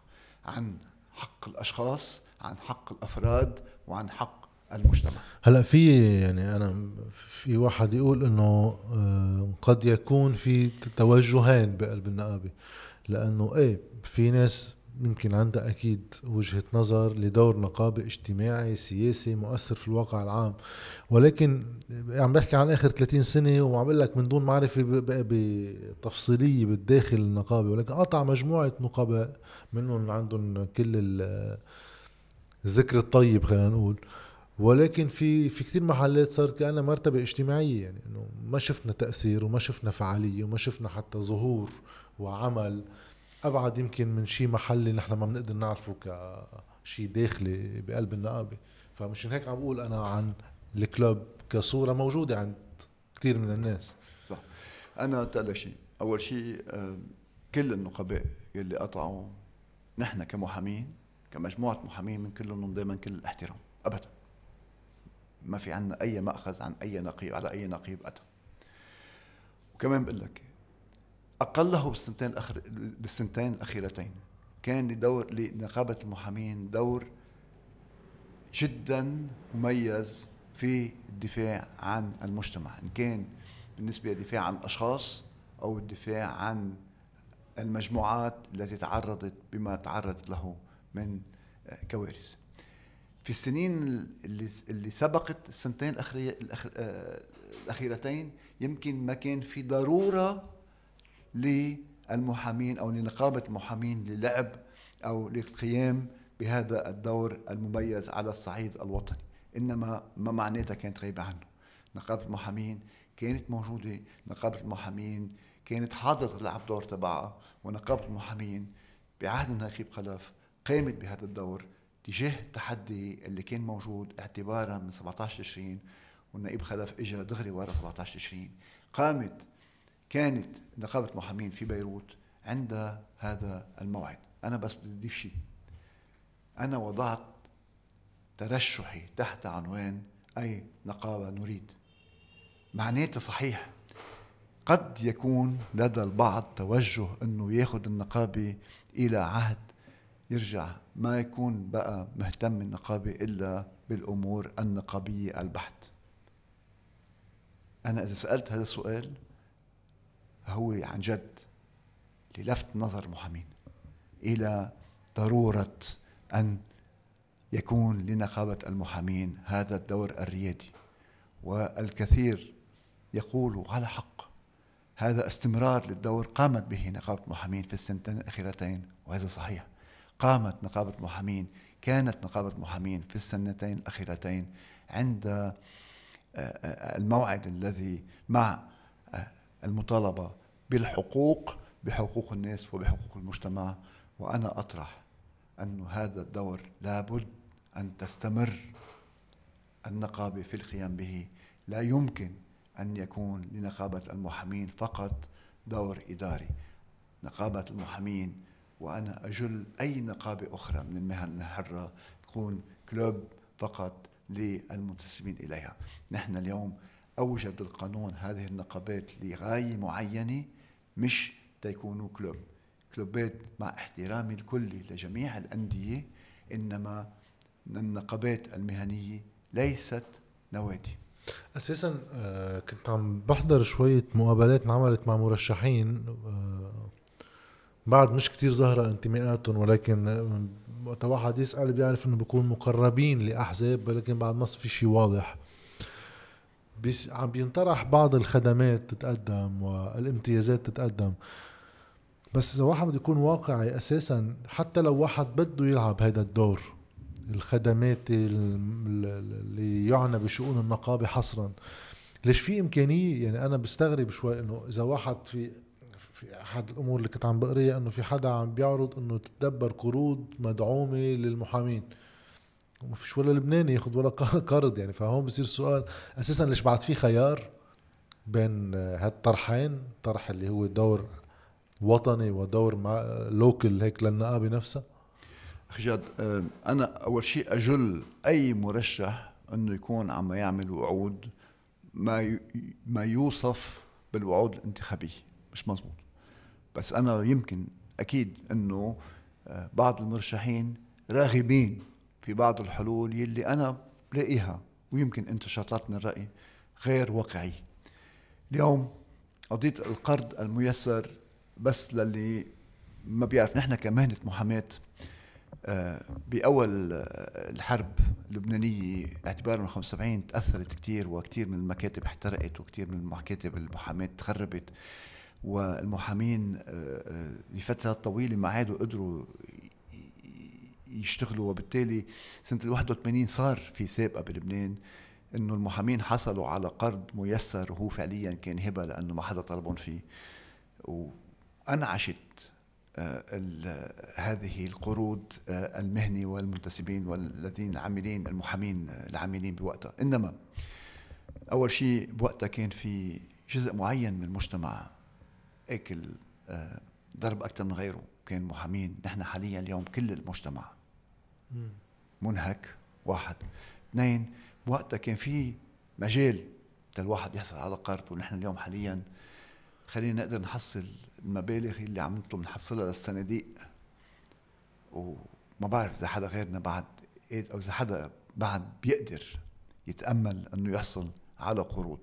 عن حق الأشخاص عن حق الأفراد وعن حق المجتمع. هلا في يعني أنا في واحد يقول إنه آه، قد يكون في توجهين بقلب النقابة. لأنه إيه في ناس يمكن عندها أكيد وجهة نظر لدور نقابة اجتماعي سياسي مؤثر في الواقع العام. ولكن عم بحكي عن آخر 30 سنة وعم بقول لك من دون معرفة بتفصيلية بالداخل النقابة. ولكن قطع مجموعة نقباء منهم عندهم كل الذكر الطيب خلينا نقول. ولكن في في كثير محلات صارت كأنها مرتبة اجتماعية يعني إنه ما شفنا تأثير وما شفنا فعالية وما شفنا حتى ظهور وعمل. أبعد يمكن من شيء محلي نحن ما بنقدر نعرفه كشيء داخلي بقلب النقابة. فمشان هيك عم بقول أنا عن الكلوب كصورة موجودة عند كثير من الناس. صح. أنا تقول شيء أول شيء كل النقباء يلي قطعوا نحن كمحامين كمجموعة محامين من كلهم دائما كل الاحترام. ابدا. ما في عنا أي مأخذ عن أي نقيب على أي نقيب أتى. وكمان بقول لك أقله بالسنتين الأخر بالسنتين الأخيرتين كان لدور لنقابة المحامين دور جدا مميز في الدفاع عن المجتمع. إن كان بالنسبة للدفاع عن الأشخاص أو الدفاع عن المجموعات التي تعرضت بما تعرضت له من كوارث. في السنين اللي اللي سبقت السنتين آه، الأخيرتين يمكن ما كان في ضرورة للمحامين أو لنقابة المحامين للعب أو للقيام بهذا الدور المميز على الصعيد الوطني. إنما ما معناتها كانت غايبة عنه. نقابة المحامين كانت موجودة نقابة المحامين كانت حاضرة تلعب دور تبعها ونقابة المحامين بعهد النقيب خلف قامت بهذا الدور تجاه التحدي اللي كان موجود اعتبارا من 17 تشرين والنائب خلف اجى دغري ورا 17 تشرين قامت كانت نقابة محامين في بيروت عند هذا الموعد. أنا بس بدي أضيف شيء. أنا وضعت ترشحي تحت عنوان أي نقابة نريد. معناتها صحيح. قد يكون لدى البعض توجه إنه ياخذ النقابة إلى عهد يرجع. ما يكون بقى مهتم النقابه إلا بالأمور النقابية البحت. أنا إذا سألت هذا السؤال هو عن جد للفت نظر المحامين إلى ضرورة أن يكون لنقابة المحامين هذا الدور الريادي. والكثير يقول على حق هذا استمرار للدور قامت به نقابة المحامين في السنتين الأخيرتين وهذا صحيح. قامت نقابه المحامين كانت نقابه المحامين في السنتين الأخيرتين عند آه، آه، الموعد الذي مع آه، المطالبة بالحقوق بحقوق الناس وبحقوق المجتمع. وأنا أطرح أن هذا الدور لابد أن تستمر النقابة في القيام به. لا يمكن أن يكون لنقابة المحامين فقط دور إداري. نقابة المحامين وأنا أجل أي نقابة أخرى من المهن الحرة تكون كلوب فقط للمنتسبين إليها. نحن اليوم أوجد القانون هذه النقابات لغاية معينة مش تيكونوا كلوب. كلوبات مع احترامي الكلي لجميع الأندية إنما النقابات المهنية ليست نوادي. أساسا آه، كنت عم بحضر شوية مقابلات انعملت مع مرشحين آه، بعد مش كتير ظاهرة انتماءاتهم ولكن وقت واحد يسأل بيعرف إنه بيكون مقربين لأحزاب ولكن بعد ما في شيء واضح. بيس عم بينطرح بعض الخدمات تتقدم والامتيازات تتقدم. بس إذا واحد بده يكون واقعي أساسا حتى لو واحد بده يلعب هذا الدور الخدمات اللي يعنى بشؤون النقابة حصرا ليش في إمكانية؟ يعني أنا بستغرب شوي إنه إذا واحد في في أحد الأمور اللي كنت عم بقريها إنه في حدا عم بيعرض إنه تتدبر قروض مدعومة للمحامين. وما فيش ولا لبناني ياخذ ولا قرض يعني. فهون بصير السؤال أساسا ليش بعد في خيار بين هالطرحين؟ طرح اللي هو دور وطني ودور مع لوكل هيك للنقابة نفسها. أخي جاد آه، أنا أول شيء أجل أي مرشح إنه يكون عم يعمل وعود ما ما يوصف بالوعود الانتخابية. مش مزبوط. بس أنا يمكن أكيد إنه آه، بعض المرشحين راغبين في بعض الحلول يلي أنا بلاقيها ويمكن أنت شاطرتني الرأي غير واقعي. اليوم قضية القرض الميسر بس للي ما بيعرف نحن كمهنة محاماة آه، بأول الحرب اللبنانية اعتبارا من 75 تأثرت كثير وكثير من المكاتب احترقت وكثير من المكاتب المحاماة تخربت. والمحامين آه، آه، لفترات طويلة ما عادوا قدروا يشتغلوا وبالتالي سنة ال 81 صار في سابقة بلبنان إنه المحامين حصلوا على قرض ميسر وهو فعليا كان هبة لأنه ما حدا طلبهم فيه. وانعشت آه، هذه القروض المهني والمنتسبين والذين العاملين المحامين العاملين بوقتها. إنما أول شيء بوقتها كان في جزء معين من المجتمع أكل آه، ضرب أكثر من غيره. كان محامين. نحن حاليا اليوم كل المجتمع. منهك. واحد. اثنين بوقتها كان في مجال الواحد يحصل على قرض ونحن اليوم حاليا خلينا نقدر نحصل المبالغ اللي عم نطلب نحصلها للصناديق وما بعرف إذا حدا غيرنا بعد أو إذا حدا بعد بيقدر يتأمل إنه يحصل على قروض.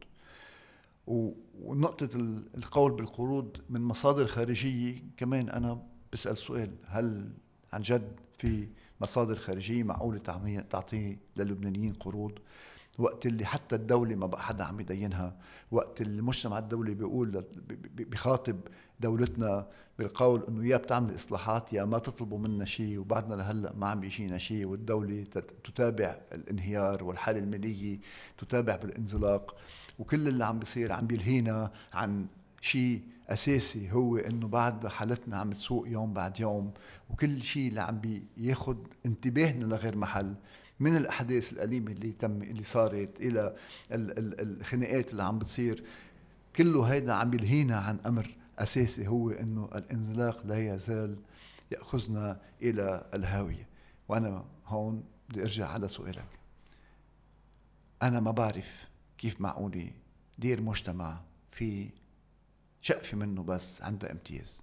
ونقطة القول بالقروض من مصادر خارجية كمان أنا بسأل سؤال هل عن جد في مصادر خارجية معقولة تعطي للبنانيين قروض؟ وقت اللي حتى الدولة ما بقى حدا عم يدينها وقت المجتمع الدولي بيقول بخاطب دولتنا بالقول إنه يا بتعمل إصلاحات يا ما تطلبوا منا شيء وبعدنا لهلأ ما عم بيجينا شيء والدولة تتابع الانهيار والحالة المالية تتابع بالانزلاق. وكل اللي عم بيصير عم بيلهينا عن شيء أساسي هو إنه بعد حالتنا عم تسوق يوم بعد يوم وكل شيء اللي عم بياخذ انتباهنا لغير محل من الأحداث الأليمة اللي تم اللي صارت إلى الخناقات اللي عم بتصير كله هيدا عم يلهينا عن أمر أساسي هو إنه الانزلاق لا يزال يأخذنا إلى الهاوية. وأنا هون بدي أرجع على سؤالك. أنا ما بعرف كيف معقولة دير مجتمع في شقفة منه بس عنده امتياز؟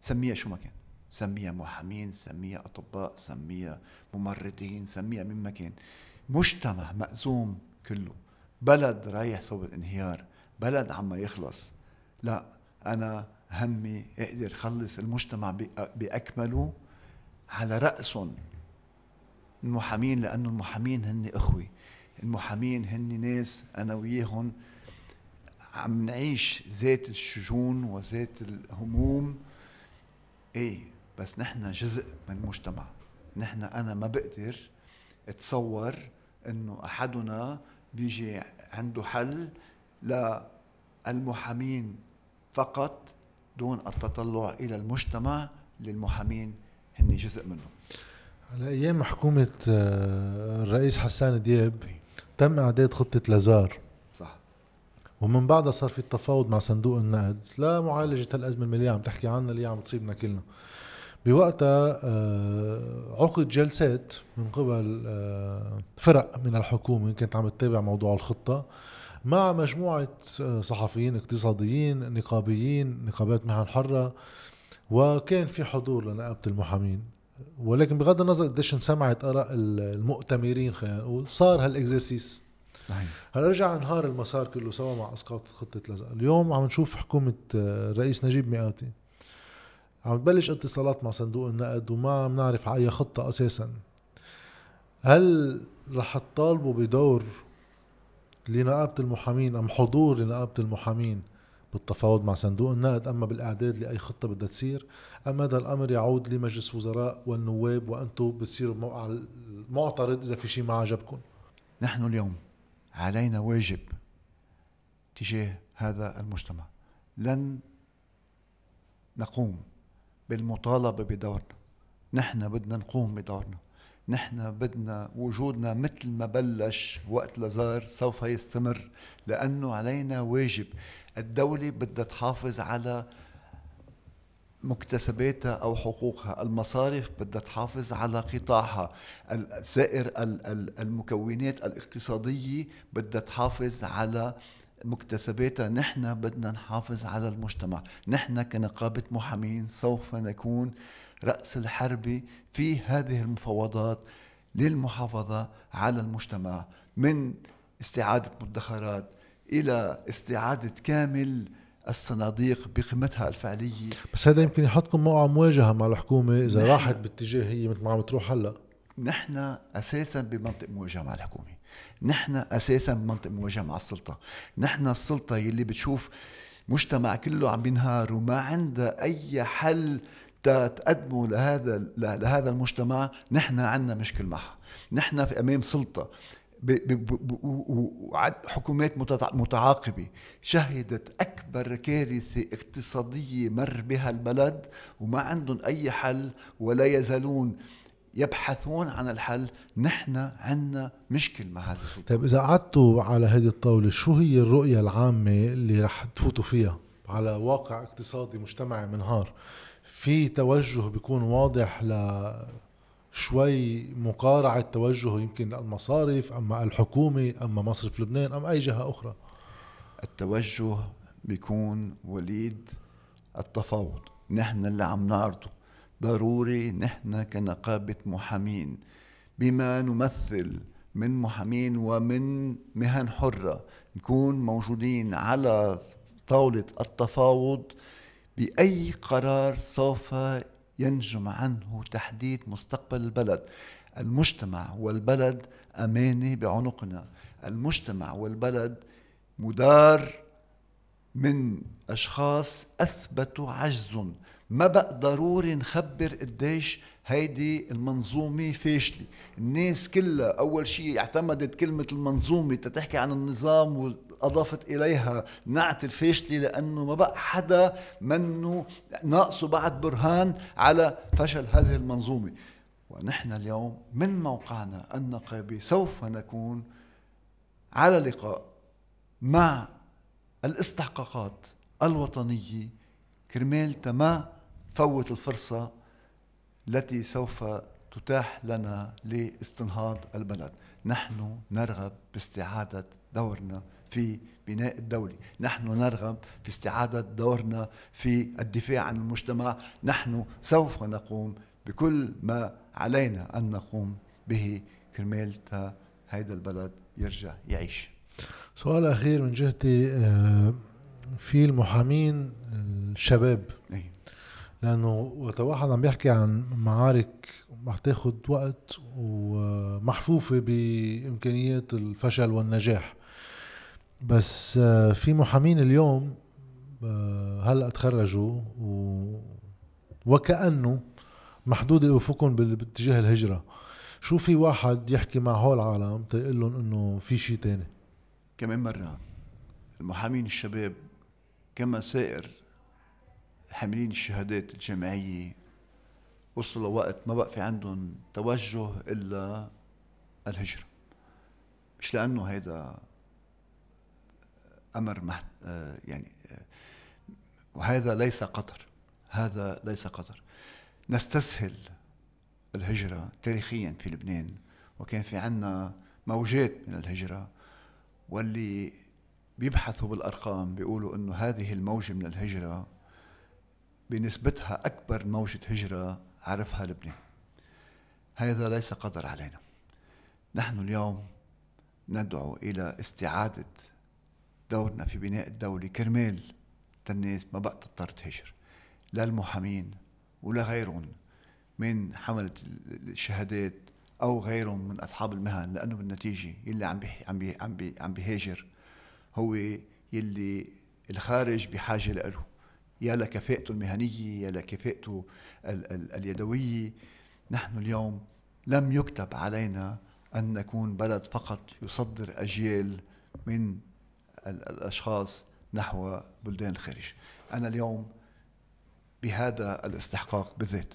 سميها شو ما كان. سميها محامين سميها أطباء سميها ممرضين سميها من مكان مجتمع مأزوم كله. بلد رايح صوب الانهيار. بلد عم يخلص. لا أنا همي أقدر خلص المجتمع بأكمله على رأسهم. المحامين لأنه المحامين هن أخوي المحامين هن ناس أنا وياهم عم نعيش ذات الشجون وذات الهموم. إيه بس نحن جزء من مجتمع نحن أنا ما بقدر أتصور إنه أحدنا بيجي عنده حل للمحامين فقط دون التطلع إلى المجتمع. للمحامين هن جزء منه. على أيام حكومة آه، الرئيس حسان دياب تم إعداد خطة لازار. صح. ومن بعدها صار في التفاوض مع صندوق النقد. لمعالجه هالازمه اللي عم تحكي عنها اللي عم تصيبنا كلنا. بوقتها آه، عقد جلسات من قبل آه، فرق من الحكومة. كانت عم تتابع موضوع الخطة. مع مجموعة آه، صحفيين اقتصاديين نقابيين نقابات مهن حرة. وكان في حضور لنقابة المحامين. ولكن بغض النظر قديش انسمعت آراء المؤتمرين خلينا نقول صار هالإكزرسيس. صحيح. هلا رجع انهار المسار كله سوا مع أسقاط خطة لزق. اليوم عم نشوف حكومة الرئيس آه، نجيب مئاتي. عم تبلش اتصالات مع صندوق النقد وما بنعرف على أي خطة أساسا. هل رح تطالبوا بدور لنقابة المحامين أم حضور لنقابة المحامين؟ بالتفاوض مع صندوق النقد أما بالإعداد لأي خطة بدها تصير. أم هذا الأمر يعود لمجلس وزراء والنواب وأنتم بتصيروا بموقع المعترض إذا في شيء ما عجبكم. نحن اليوم علينا واجب تجاه هذا المجتمع. لن نقوم بالمطالبة بدورنا. نحن بدنا نقوم بدورنا. نحن بدنا وجودنا مثل ما بلش وقت لازار سوف يستمر لأنه علينا واجب. الدولة بدها تحافظ على مكتسباتها أو حقوقها. المصارف بدها تحافظ على قطاعها. سائر المكونات الاقتصادية بدها تحافظ على مكتسباتها. نحن بدنا نحافظ على المجتمع. نحن كنقابة محامين سوف نكون رأس الحربة في هذه المفاوضات للمحافظة على المجتمع من استعادة مدخرات إلى استعادة كامل الصناديق بقيمتها الفعلية. بس هذا يمكن يحطكم موقع مواجهة مع الحكومة إذا راحت باتجاه هي مثل ما عم تروح هلا. نحن أساسا بمنطق مواجهة مع الحكومة. نحن أساسا بمنطق مواجهة مع السلطة. نحن السلطة يلي بتشوف مجتمع كله عم بينهار وما عندها أي حل تقدموا لهذا لهذا المجتمع نحن عندنا مشكل معها. نحن في أمام سلطة وحكومات متعاقبة شهدت أكبر كارثة اقتصادية مر بها البلد وما عندهم أي حل ولا يزالون يبحثون عن الحل. نحن عندنا مشكل مع هذا طيب إذا قعدتوا على هذه الطاولة شو هي الرؤية العامة اللي رح تفوتوا فيها على واقع اقتصادي مجتمعي منهار؟ في توجه بيكون واضح ل شوي مقارعة توجه يمكن المصارف أما الحكومة أما مصرف لبنان أم أي جهة أخرى. التوجه بيكون وليد التفاوض. نحن اللي عم نعرضه. ضروري نحن كنقابة محامين. بما نمثل من محامين ومن مهن حرة نكون موجودين على طاولة التفاوض بأي قرار سوف ينجم عنه تحديد مستقبل البلد. المجتمع والبلد امانه بعنقنا. المجتمع والبلد مدار من أشخاص اثبتوا عجزهم ما بقى ضروري نخبر قديش هيدي المنظومة فاشلة. الناس كلها أول شيء اعتمدت كلمة المنظومة تتحكي عن النظام وأضافت إليها نعت الفاشلة لأنه ما بقى حدا منه ناقصه بعد برهان على فشل هذه المنظومة. ونحن اليوم من موقعنا النقابي سوف نكون على لقاء مع الاستحقاقات الوطنية كرمال تما فوت الفرصة التي سوف تتاح لنا لاستنهاض البلد. نحن نرغب باستعادة دورنا في بناء الدولة. نحن نرغب في استعادة دورنا في الدفاع عن المجتمع. نحن سوف نقوم بكل ما علينا أن نقوم به. كرمال هيدا البلد يرجع يعيش. سؤال أخير من جهتي آه، في المحامين الشباب. أي. لأنه وقت واحد عم بيحكي عن معارك رح تاخد وقت ومحفوفة بإمكانيات الفشل والنجاح. بس آه، في محامين اليوم آه، هلا تخرجوا و وكأنه محدودة أفقهم باتجاه الهجرة. شو في واحد يحكي مع هول العالم تيقول لهم إنه في شيء تاني؟ كمان مرة المحامين الشباب كما سائر حاملين الشهادات الجامعية وصلوا لوقت ما بقى في عندهم توجه إلا الهجرة. مش لأنه هيدا أمر محت... يعني وهذا ليس قطر. هذا ليس قطر. نستسهل الهجرة تاريخيا في لبنان وكان في عنا موجات من الهجرة واللي بيبحثوا بالأرقام بيقولوا أنه هذه الموجة من الهجرة بنسبتها أكبر موجة هجرة عرفها لبنان. هذا ليس قدر علينا. نحن اليوم ندعو إلى استعادة دورنا في بناء الدولة كرمال الناس ما بقى تضطر تهجر لا المحامين ولا غيرهم من حملة الشهادات أو غيرهم من أصحاب المهن لأنه بالنتيجة يلي عم بي عم بي عم بي عم بيهاجر هو يلي الخارج بحاجة له. يا لكفاءته المهنية يا لكفاءته ال ال اليدوية. نحن اليوم لم يكتب علينا أن نكون بلد فقط يصدر أجيال من الأشخاص نحو بلدان الخارج أنا اليوم بهذا الاستحقاق بالذات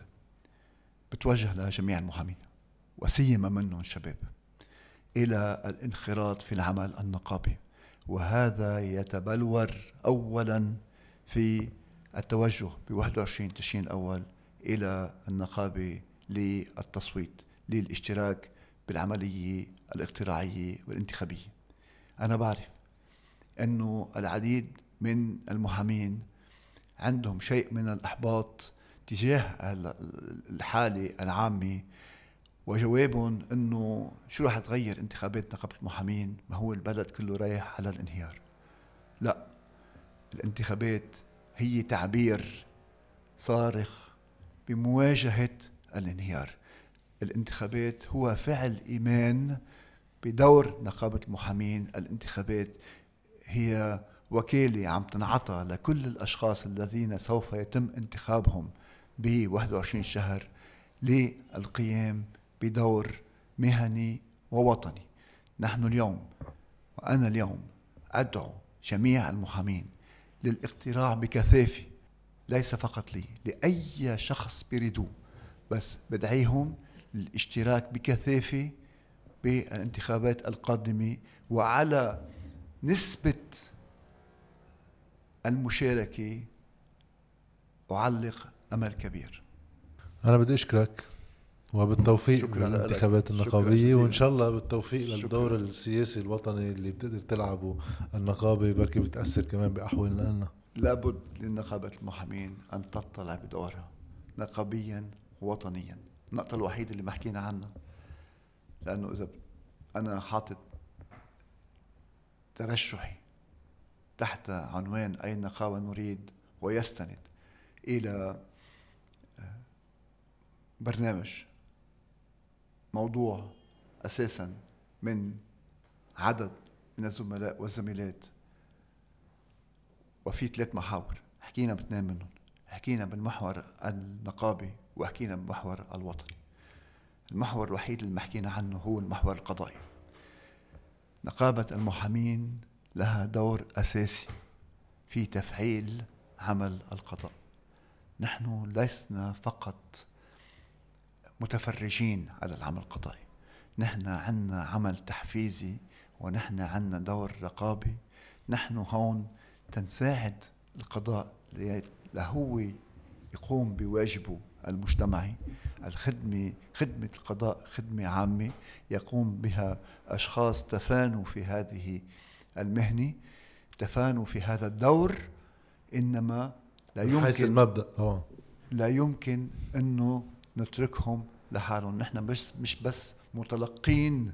بتوجه لجميع المحامين وسيما منهم الشباب إلى الانخراط في العمل النقابي. وهذا يتبلور أولا في التوجه ب 21 تشرين الأول إلى النقابة للتصويت للاشتراك بالعملية الاقتراعية والانتخابية. أنا بعرف أنه العديد من المحامين عندهم شيء من الإحباط تجاه الحالة العامة وجوابهم إنه شو رح تغير انتخابات نقابة المحامين ما هو البلد كله رايح على الانهيار. لا الانتخابات هي تعبير صارخ بمواجهة الانهيار. الانتخابات هو فعل إيمان بدور نقابة المحامين. الانتخابات هي وكالة عم تنعطى لكل الأشخاص الذين سوف يتم انتخابهم ب 21 شهر للقيام بدور مهني ووطني. نحن اليوم وأنا اليوم أدعو جميع المحامين للاقتراع بكثافة ليس فقط لي لأي شخص بيريدوه بس بدعيهم للاشتراك بكثافة بالانتخابات القادمة وعلى نسبة المشاركة أعلق أمل كبير. أنا بدي أشكرك وبالتوفيق للانتخابات النقابية وإن شاء الله بالتوفيق شكرا. للدور السياسي الوطني اللي بتقدر تلعبه النقابة بركي بتأثر كمان بأحوالنا لنا. لابد لنقابة المحامين أن تطلع بدورها نقابيا وطنيا النقطة الوحيدة اللي ما حكينا عنها لأنه إذا أنا حاطط ترشحي تحت عنوان أي نقابة نريد ويستند إلى برنامج موضوع أساسا من عدد من الزملاء والزميلات. وفي ثلاث محاور. حكينا باثنين منهم. حكينا بالمحور النقابي وحكينا بالمحور الوطني. المحور الوحيد اللي ما حكينا عنه هو المحور القضائي. نقابة المحامين لها دور أساسي في تفعيل عمل القضاء. نحن لسنا فقط متفرجين على العمل القضائي. نحن عنا عمل تحفيزي ونحن عنا دور رقابي. نحن هون تنساعد القضاء لهو يقوم بواجبه المجتمعي. الخدمة خدمة القضاء خدمة عامة يقوم بها أشخاص تفانوا في هذه المهني تفانوا في هذا الدور إنما لا يمكن حيث المبدأ طبعا. لا يمكن إنه نتركهم لحالهم. نحن مش مش بس متلقين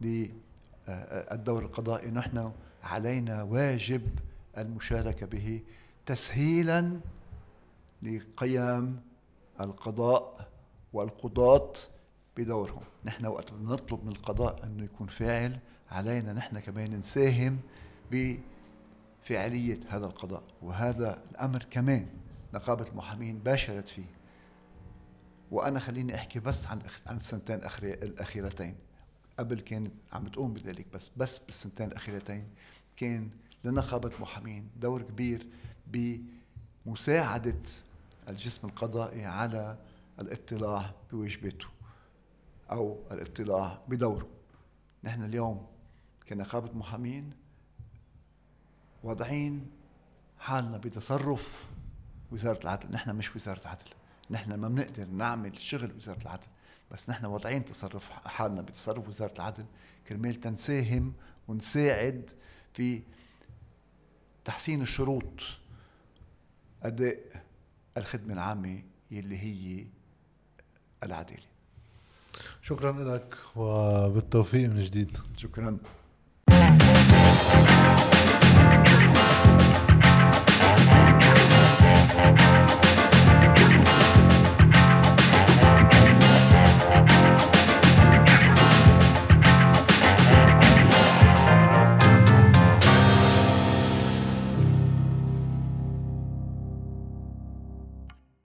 للدور القضائي نحن علينا واجب المشاركة به تسهيلا لقيام القضاء والقضاة بدورهم. نحن وقت نطلب من القضاء أنه يكون فاعل علينا نحن كمان نساهم بفعالية هذا القضاء. وهذا الأمر كمان نقابة المحامين باشرت فيه. وأنا خليني أحكي بس عن عن السنتين الأخيرتين. قبل كان عم بتقوم بذلك بس بس بالسنتين الأخيرتين كان لنقابة المحامين دور كبير بمساعدة الجسم القضائي على الاطلاع بواجباته أو الاطلاع بدوره. نحن اليوم كنقابة محامين واضعين حالنا بتصرف وزارة العدل. نحن مش وزارة العدل نحن ما بنقدر نعمل شغل وزارة العدل. بس نحن واضعين تصرف حالنا بتصرف وزارة العدل. كرمال تنساهم ونساعد في تحسين الشروط أداء الخدمة العامة يلي هي العداله شكرا لك وبالتوفيق من جديد شكرا